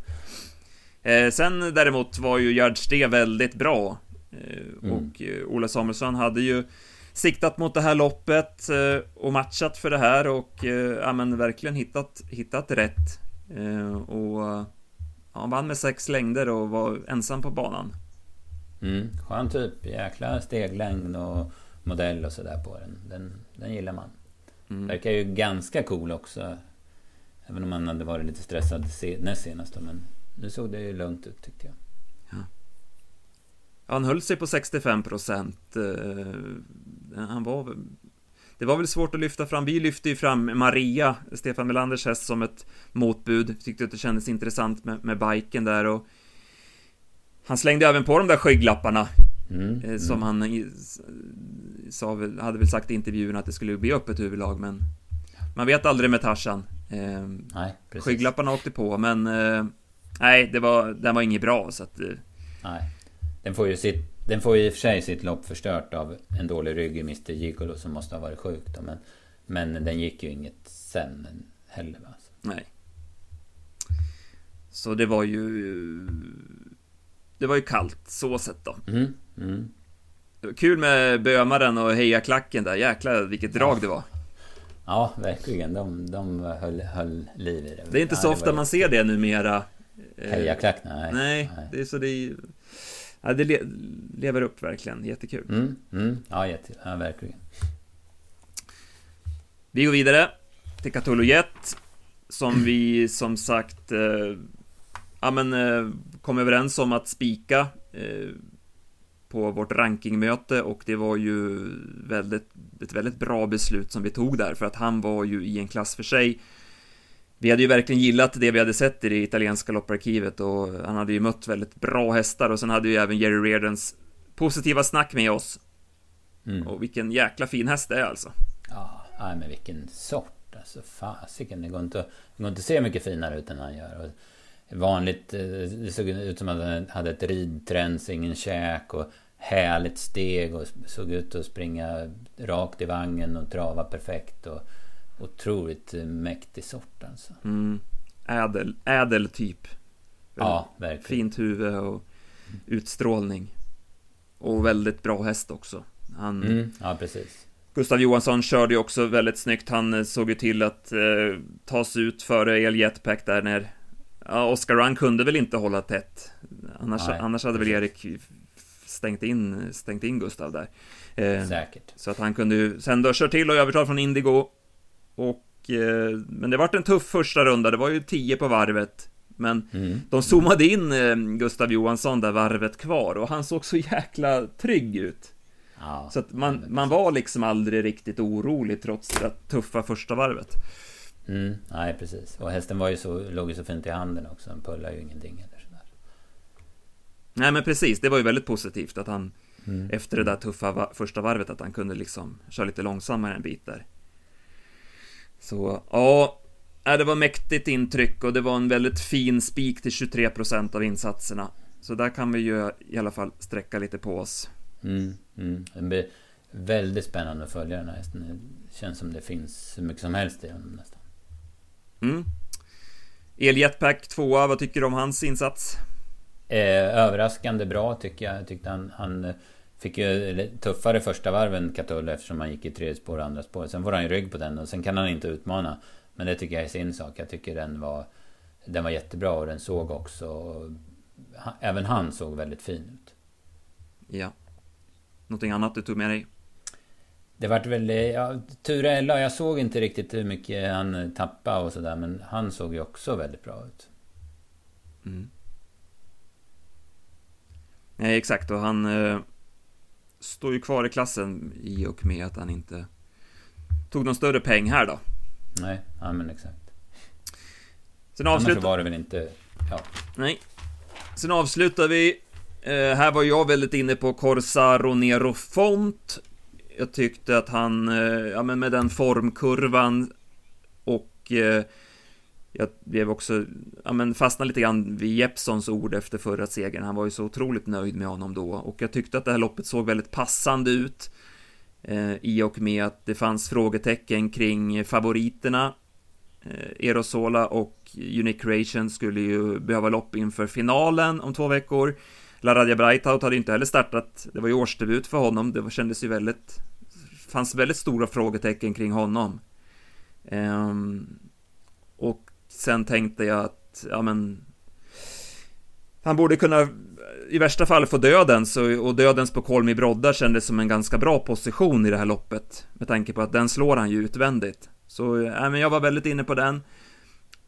Ja. Eh, sen däremot var ju Gerd Ste väldigt bra. Eh, mm. Och eh, Ola Samuelsson hade ju siktat mot det här loppet eh, och matchat för det här och ja, men verkligen hittat, hittat rätt. Och ja, han vann med sex längder och var ensam på banan. Mm, skön typ, jäkla steglängd och modell och sådär på den. den. Den gillar man. Mm. Verkar ju ganska cool också. Även om han hade varit lite stressad näst senast men nu såg det ju lugnt ut tyckte jag. Han höll sig på 65 procent. Eh, han var det var väl svårt att lyfta fram. Vi lyfte ju fram Maria, Stefan Melanders häst, som ett motbud. Tyckte att det kändes intressant med, med biken där och han slängde även på de där skygglapparna. Mm, eh, som mm. han sa, hade väl sagt i intervjun att det skulle bli öppet huvudlag, men man vet aldrig med Tarzan. Eh, nej, precis. Skygglapparna åkte på, men nej, det var, den var inget bra, så att... Nej. Den får ju sitt, den får ju i och för sig sitt lopp förstört av en dålig rygg i Mr Gigolo som måste ha varit sjuk då, men, men den gick ju inget sen heller va? Nej. Så det var ju... Det var ju kallt, så sett då. Mm, mm. Kul med bömaren och hejaklacken där, jäklar vilket drag ja. det var. Ja, verkligen. De, de höll, höll liv i det. Det är inte ja, så ofta man ser det numera. Hejaklack, nej. Nej, nej. det är så det... Ja, det le lever upp verkligen, jättekul. Mm, mm. Ja, jätte, ja, verkligen. Vi går vidare till Cthulhu Jet. Som vi som sagt eh, ja, men, eh, kom överens om att spika eh, på vårt rankingmöte och det var ju väldigt, ett väldigt bra beslut som vi tog där för att han var ju i en klass för sig. Vi hade ju verkligen gillat det vi hade sett i det italienska lopparkivet och han hade ju mött väldigt bra hästar och sen hade ju även Jerry Reardons positiva snack med oss. Mm. Och vilken jäkla fin häst det är alltså. Ja, men vilken sort alltså. Fasiken, det går inte, det går inte att se mycket finare ut än han gör. Och vanligt, eh, det såg ut som att han hade ett ridträns, ingen käk och härligt steg och såg ut att springa rakt i vagnen och trava perfekt. Och otroligt mäktig sort alltså. Mm. Ädel, ädel typ. Ja, verkligen. Fint huvud och utstrålning. Och väldigt bra häst också. Han... Mm, ja, precis. Gustav Johansson körde ju också väldigt snyggt. Han eh, såg ju till att eh, ta sig ut före El Jetpack där när Ja, Oscar Run kunde väl inte hålla tätt. Annars, Nej, annars hade väl Erik stängt in, stängt in Gustav där. Eh, Säkert. Så att han kunde ju sen då kört till och överta från Indigo. Och, eh, men det vart en tuff första runda, det var ju 10 på varvet. Men mm. de zoomade in eh, Gustav Johansson där varvet kvar och han såg så jäkla trygg ut. Ja, så att man, man var liksom aldrig riktigt orolig trots det tuffa första varvet. Mm, nej, precis. Och hästen var ju så, låg ju så fint i handen också. Han pullade ju ingenting eller sådär. Nej, men precis. Det var ju väldigt positivt att han mm. efter det där tuffa va första varvet att han kunde liksom köra lite långsammare en bit där. Så, ja. Det var mäktigt intryck och det var en väldigt fin spik till 23% av insatserna. Så där kan vi ju i alla fall sträcka lite på oss. Mm, mm. Det blir väldigt spännande att följa den här hästen. Det känns som det finns hur mycket som helst i honom nästan. Mm. Eljetpack 2 vad tycker du om hans insats? Eh, överraskande bra tycker jag. jag tyckte han, han fick ju tuffare första varven Catull eftersom han gick i tredje spår och andra spår. Sen får han ju rygg på den och sen kan han inte utmana. Men det tycker jag är sin sak. Jag tycker den var, den var jättebra och den såg också... Även han såg väldigt fin ut. Ja. Någonting annat du tog med dig? Det vart väl... Ja, Turella, jag såg inte riktigt hur mycket han tappade och sådär. Men han såg ju också väldigt bra ut. Mm. Nej, exakt. Och han eh, står ju kvar i klassen i och med att han inte tog någon större peng här då. Nej, ja men exakt. Sen avslutar... Annars var det väl inte... Ja. Nej. Sen avslutar vi. Eh, här var jag väldigt inne på Corsaro Nero Font jag tyckte att han, eh, ja men med den formkurvan och eh, jag blev också, ja men fastnade lite grann vid Jeppsons ord efter förra segern. Han var ju så otroligt nöjd med honom då och jag tyckte att det här loppet såg väldigt passande ut. Eh, I och med att det fanns frågetecken kring favoriterna. Eh, Erosola och Unique Creation skulle ju behöva lopp inför finalen om två veckor. Laradja Breithout hade inte heller startat, det var ju årsdebut för honom, det kändes ju väldigt fanns väldigt stora frågetecken kring honom. Um, och sen tänkte jag att, ja men han borde kunna i värsta fall få dödens och, och dödens på Kolmi Brodda kändes som en ganska bra position i det här loppet med tanke på att den slår han ju utvändigt. Så ja, men jag var väldigt inne på den.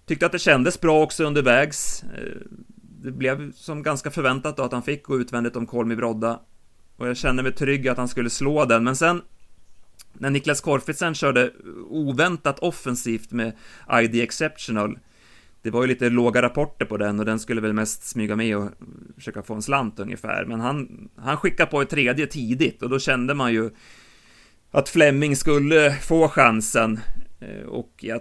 Tyckte att det kändes bra också undervägs. Eh, det blev som ganska förväntat då att han fick gå utvändigt om Kolmi Brodda. Och jag kände mig trygg att han skulle slå den, men sen när Niklas Korfitsen körde oväntat offensivt med ID Exceptional det var ju lite låga rapporter på den och den skulle väl mest smyga med och försöka få en slant ungefär. Men han, han skickade på ett tredje tidigt och då kände man ju att Flemming skulle få chansen. Eh, och jag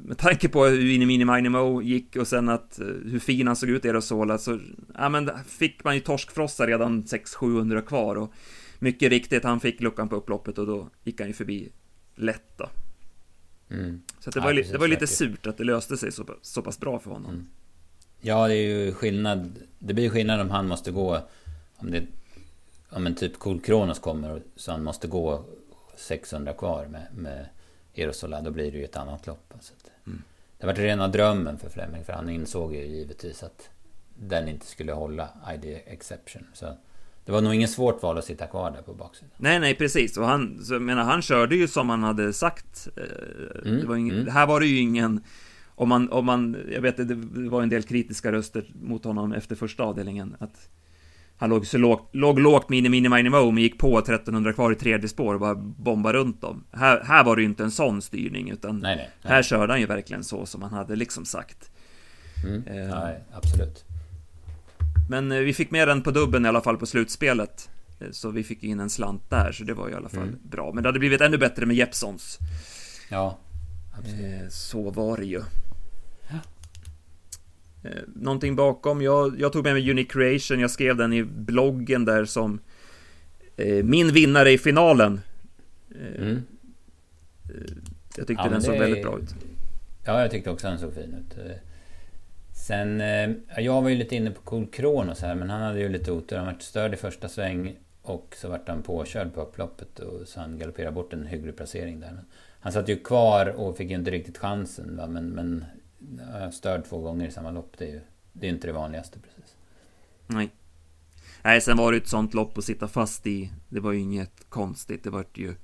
med tanke på hur Mini Mini Mini Mo gick och sen att eh, hur fin han såg ut i Aerosola så ja men fick man ju torskfrossa redan 600-700 kvar och mycket riktigt han fick luckan på upploppet och då gick han ju förbi lätt då. Mm. Så det, ja, var, precis, det var lite surt att det löste sig så, så pass bra för honom. Mm. Ja, det är ju skillnad. Det blir skillnad om han måste gå... Om det... Om en typ Cool Kronos kommer så han måste gå 600 kvar med, med Erosola. Då blir det ju ett annat lopp. Så mm. Det var rena drömmen för Fleming. För han insåg ju givetvis att den inte skulle hålla ID Exception. Så det var nog ingen svårt val att sitta kvar där på baksidan. Nej, nej, precis. Och han, så menar, han körde ju som han hade sagt. Eh, mm, det var ingen, mm. Här var det ju ingen... Om man, om man, jag vet det var en del kritiska röster mot honom efter första avdelningen. Att han låg så lågt, låg lågt mini, mini, mini, men gick på 1300 kvar i tredje spår och bara bombade runt dem. Här, här var det ju inte en sån styrning, utan nej, nej, nej. här körde han ju verkligen så som han hade liksom sagt. Mm, eh, nej, absolut. Men eh, vi fick med den på dubben i alla fall på slutspelet. Eh, så vi fick in en slant där, så det var i alla fall mm. bra. Men det hade blivit ännu bättre med Jeppsons. Ja, absolut. Eh, så var det ju. Ja. Någonting bakom, jag, jag tog med mig Unique Creation, jag skrev den i bloggen där som min vinnare i finalen. Mm. Jag tyckte ja, den såg är... väldigt bra ut. Ja, jag tyckte också den såg fin ut. Sen, eh, jag var ju lite inne på Cool Kronos här, men han hade ju lite otur. Han vart störd i första sväng och så vart han påkörd på upploppet och så han galopperade bort en hygglig placering där. Men han satt ju kvar och fick ju inte riktigt chansen. Va? Men, men störd två gånger i samma lopp, det är ju det är inte det vanligaste precis. Nej. Nej, sen var det ett sånt lopp att sitta fast i. Det var ju inget konstigt. Det var ju...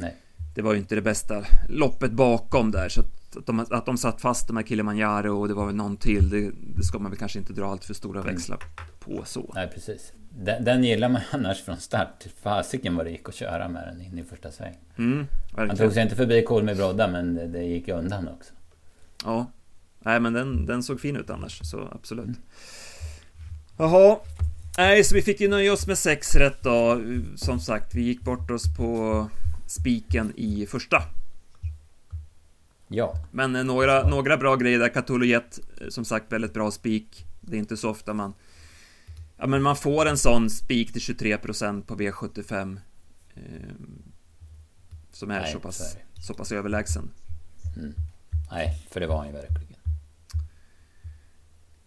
Nej. Det var ju inte det bästa loppet bakom där, så att de, att de satt fast de här Kilimanjaro och det var väl någon till. Det, det ska man väl kanske inte dra allt för stora mm. växlar på så. Nej, precis. Den, den gillar man <laughs> annars från start. Fasiken vad det gick att köra med den in i första sväng. Mm, Han tog sig inte förbi Kolmi Brodda, men det, det, gick undan också. Ja. Nej, men den, den såg fin ut annars, så absolut. Mm. Jaha. Nej, så vi fick ju nöja oss med sex rätt då. Som sagt, vi gick bort oss på spiken i första. Ja. Men eh, några, några bra grejer där. Cthulhu Jet, eh, som sagt, väldigt bra spik. Det är inte så ofta man... Ja, men man får en sån spik till 23% på V75. Eh, som är Nej, så pass, är så pass överlägsen. Mm. Nej, för det var han ju verkligen.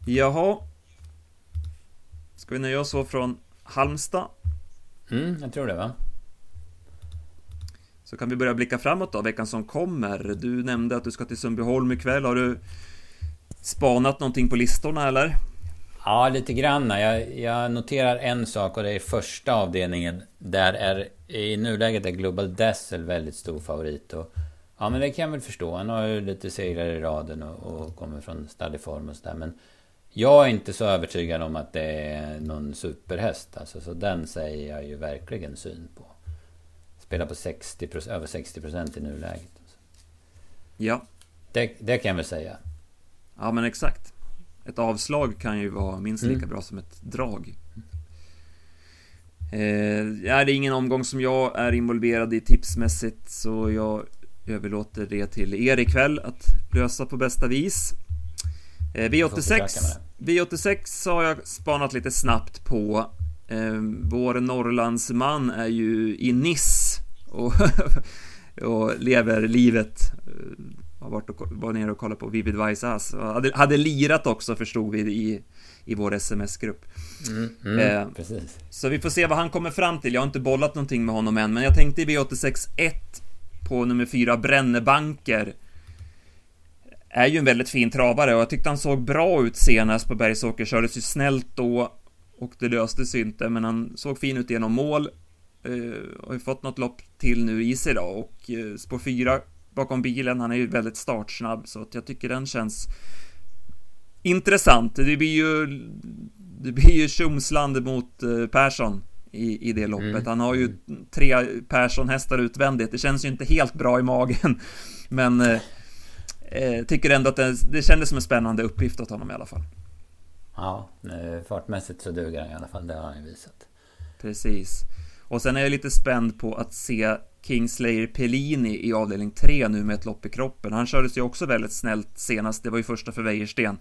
Jaha. Ska vi nöja oss så från Halmstad? Mm, jag tror det va? Så kan vi börja blicka framåt då, veckan som kommer. Du nämnde att du ska till Sundbyholm ikväll. Har du spanat någonting på listorna eller? Ja, lite grann. Jag, jag, noterar en sak och det är första avdelningen. Där är i nuläget är Global Dazzle väldigt stor favorit. Och, ja, men det kan jag väl förstå. Han har ju lite segrar i raden och, och kommer från stadig form och sådär. Men jag är inte så övertygad om att det är någon superhäst. Alltså, så den säger jag ju verkligen syn på. Spelar på 60 över 60 procent i nuläget. Ja. Det, det kan jag väl säga. Ja men exakt. Ett avslag kan ju vara minst lika mm. bra som ett drag. Eh, är det ingen omgång som jag är involverad i tipsmässigt så jag överlåter det till er ikväll att lösa på bästa vis. Eh, V86 V86 har jag spanat lite snabbt på. Eh, vår Norrlandsman är ju i Niss och, <laughs> och lever livet. Eh, har varit och, var nere och kollat på Vivid Vice Ass. Hade, hade lirat också förstod vi i, i vår sms-grupp. Mm, mm, eh, så vi får se vad han kommer fram till. Jag har inte bollat någonting med honom än, men jag tänkte i V86 1 på nummer 4 Brännebanker. Är ju en väldigt fin travare och jag tyckte han såg bra ut senast på Bergsåker. Kördes ju snällt då och det löste sig inte, men han såg fin ut genom mål. Uh, har ju fått något lopp till nu i sig då och uh, spår 4 bakom bilen, han är ju väldigt startsnabb så att jag tycker den känns intressant. Det blir ju det blir ju Tjomsland mot uh, Persson i, i det loppet. Mm. Han har ju tre Persson-hästar utvändigt. Det känns ju inte helt bra i magen, <laughs> men eh, tycker ändå att det, det kändes som en spännande uppgift åt honom i alla fall. Ja, fartmässigt så duger han i alla fall. Det har han ju visat. Precis. Och sen är jag lite spänd på att se Kingslayer Pellini i avdelning 3 nu med ett lopp i kroppen. Han kördes ju också väldigt snällt senast, det var ju första för Wäjersten.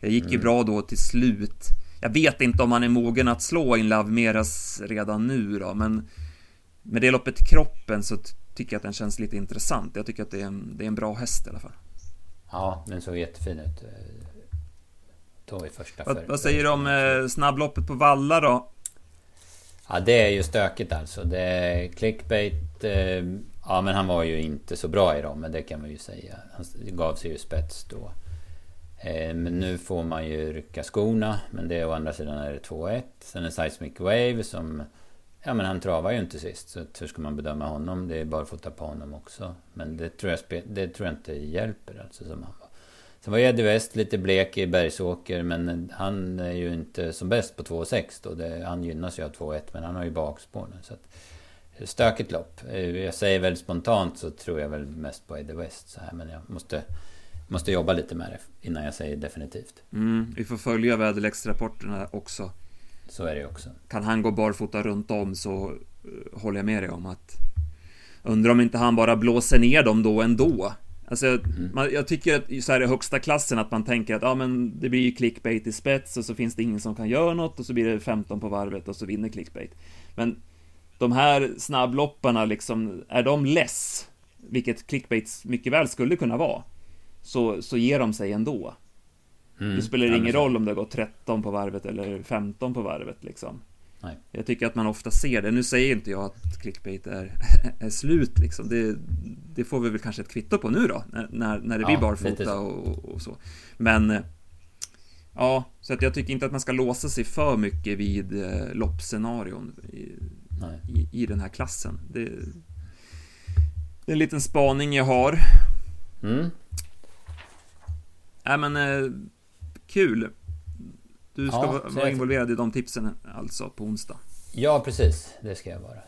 Det gick ju mm. bra då till slut. Jag vet inte om han är mogen att slå in Love Meras redan nu då, men med det loppet i kroppen så tycker jag att den känns lite intressant. Jag tycker att det är en, det är en bra häst i alla fall. Ja, den såg jättefin ut. Då i första vad, vad säger du om eh, snabbloppet på Valla då? Ja, det är ju stökigt alltså. Det är clickbait. Eh, ja, men han var ju inte så bra i dem, men det kan man ju säga. Han gav sig ju spets då. Eh, men nu får man ju rycka skorna. Men det å andra sidan är det 2-1. Sen är Seismic Wave som... Ja men han travar ju inte sist. Så hur ska man bedöma honom? Det är bara att få ta på honom också. Men det tror jag, det tror jag inte hjälper alltså som han var. Sen var Eddie West lite blek i Bergsåker. Men han är ju inte som bäst på 2,6 då. Det, han gynnas ju av 2,1 men han har ju bakspår nu. Så att, stökigt lopp. Eh, jag säger väl spontant så tror jag väl mest på Eddie West så här. Men jag måste Måste jobba lite med det innan jag säger definitivt. Mm, vi får följa väderleksrapporterna också. Så är det också. Kan han gå barfota runt om så uh, håller jag med dig om att Undrar om inte han bara blåser ner dem då ändå. Alltså, mm. man, jag tycker att så här i högsta klassen att man tänker att ja, men det blir ju clickbait i spets och så finns det ingen som kan göra något och så blir det 15 på varvet och så vinner clickbait. Men de här snabblopparna liksom, är de less? Vilket clickbait mycket väl skulle kunna vara så, så ger de sig ändå. Mm. Det spelar ingen roll om det har gått 13 på varvet eller 15 på varvet liksom. Nej. Jag tycker att man ofta ser det. Nu säger inte jag att clickbait är, <laughs> är slut liksom. Det, det, får vi väl kanske ett kvitto på nu då. När, när det blir ja, barfota och, och, så. Men Ja, så att jag tycker inte att man ska låsa sig för mycket vid eh, loppscenarion i, i, i, den här klassen. Det, det, är en liten spaning jag har. Mm. Nej men, eh, kul. Du ska ja, vara jag... involverad i de tipsen alltså på onsdag. Ja, precis. Det ska jag vara.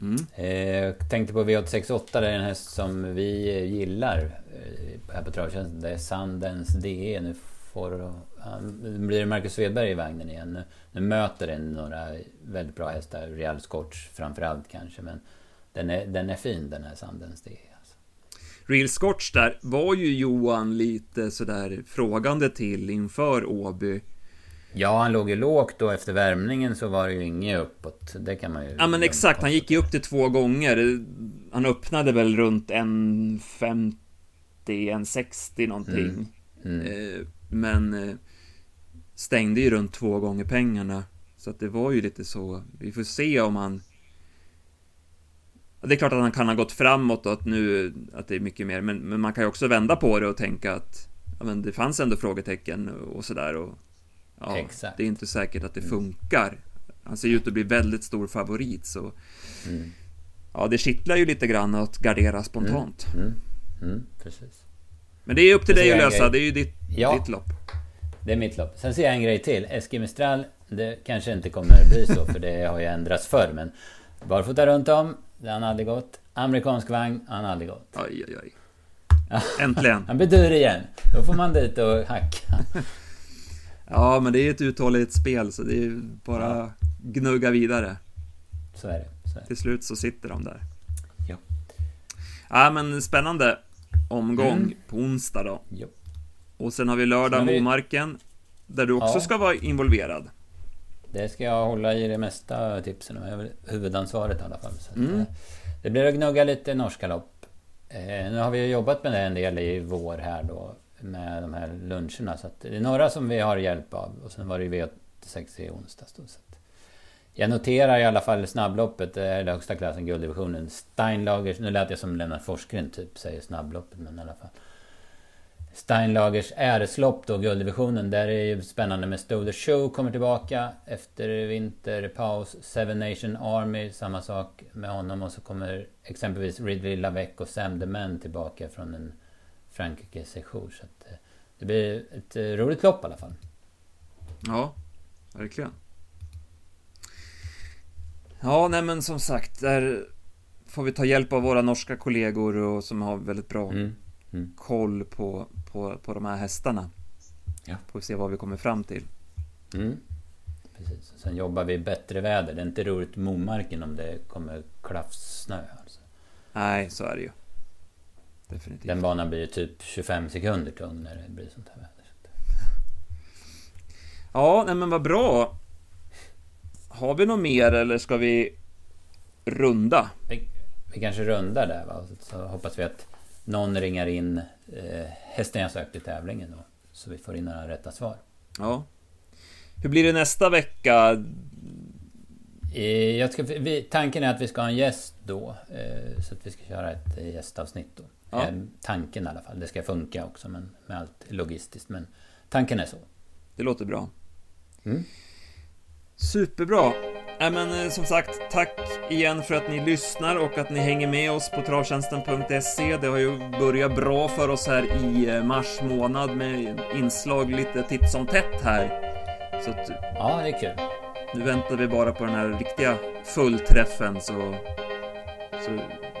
Mm. Eh, tänkte på V868, det är en häst som vi gillar eh, här på Travtjänsten. Det är Sandens DE. Nu, får, blir det Marcus Svedberg i vagnen igen. Nu, nu möter den några väldigt bra hästar. Real Scotch framförallt kanske. Men den är, den är fin den här Sandens DE. Real Scotch där var ju Johan lite sådär frågande till inför Åby. Ja, han låg ju lågt då efter värmningen så var det ju inget uppåt. Det kan man ju... Ja men exakt, han gick ju upp till två gånger. Han öppnade väl runt en 50, en 60 någonting. Mm. Mm. Eh, men eh, stängde ju runt två gånger pengarna. Så att det var ju lite så. Vi får se om han det är klart att han kan ha gått framåt och att nu, att det är mycket mer, men, men man kan ju också vända på det och tänka att ja, men det fanns ändå frågetecken och sådär och ja, Exakt. det är inte säkert att det funkar. Han ser ju ut att bli väldigt stor favorit så mm. Ja, det kittlar ju lite grann att gardera spontant. Mm. Mm. mm precis. Men det är upp till dig att lösa, det är ju ditt, ja, ditt lopp. Det är mitt lopp. Sen ser jag en grej till. Eski Mistral, det kanske inte kommer att bli så för det har ju ändrats förr men Barfota runt om, det har han aldrig gått. Amerikansk vagn, han har aldrig gått. Oj, oj, oj. Äntligen. han blir dyr igen. Då får man dit och hacka. ja, men det är ett uthålligt spel så det är bara ja. gnugga vidare. Så är, det, så är det. Till slut så sitter de där. Ja. Ja, men spännande omgång mm. på onsdag då. Ja. Och sen har vi lördag vi... Momarken. Där du också ja. ska vara involverad. Det ska jag hålla i de mesta tipsen. Jag har huvudansvaret i alla fall. Så mm. Eh, det blir att gnugga lite norska lopp. Eh, nu har vi jobbat med det en del i vår här då. Med de här luncherna. Så det är några som vi har hjälp av. Och sen var det ju V86 i onsdags då. Så jag noterar i alla fall snabbloppet, det är den högsta klassen, gulddivisionen. Steinlagers, nu lät jag som Lennart Forsgren typ, säger snabbloppet, men i alla fall. Steinlagers äreslopp då, gulddivisionen. Där är ju spännande med the Show kommer tillbaka efter vinterpaus. Seven Nation Army, samma sak med honom. Och så kommer exempelvis Ridley Lavec och Sam the Man tillbaka från en Frankrike-session. Så att, eh, det blir ett eh, roligt lopp i alla fall. Ja, verkligen. Ja, nej men som sagt, där får vi ta hjälp av våra norska kollegor och som har väldigt bra mm. Mm. koll på på, på de här hästarna. Ja. Får se vad vi kommer fram till. Mm. precis. Sen jobbar vi bättre väder. Det är inte roligt med Momarken om det kommer klaffsnö. Alltså. Nej, så är det ju. Definitivt. Den banan blir ju typ 25 sekunder tung när det blir sånt här väder. Ja, nej men vad bra. Har vi något mer eller ska vi runda? Vi, vi kanske rundar där va? Så hoppas vi att någon ringar in eh, hästen jag sökt i tävlingen då. Så vi får in några rätta svar. Ja. Hur blir det nästa vecka? Eh, ska, vi, tanken är att vi ska ha en gäst då. Eh, så att vi ska köra ett gästavsnitt då. Ja. Eh, tanken i alla fall. Det ska funka också men, med allt logistiskt. Men tanken är så. Det låter bra. Mm. Superbra! Äh, men, som sagt, tack igen för att ni lyssnar och att ni hänger med oss på travtjänsten.se. Det har ju börjat bra för oss här i mars månad med inslag lite titt som tätt här. Så att, ja, det är kul. Nu väntar vi bara på den här riktiga fullträffen så, så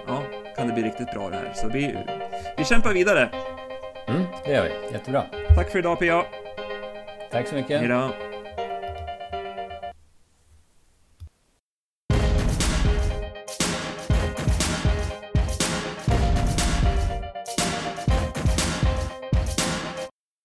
ja, kan det bli riktigt bra det här. Så vi, vi kämpar vidare. Mm, det gör vi. Jättebra. Tack för idag Pia. Tack så mycket. Hejdå.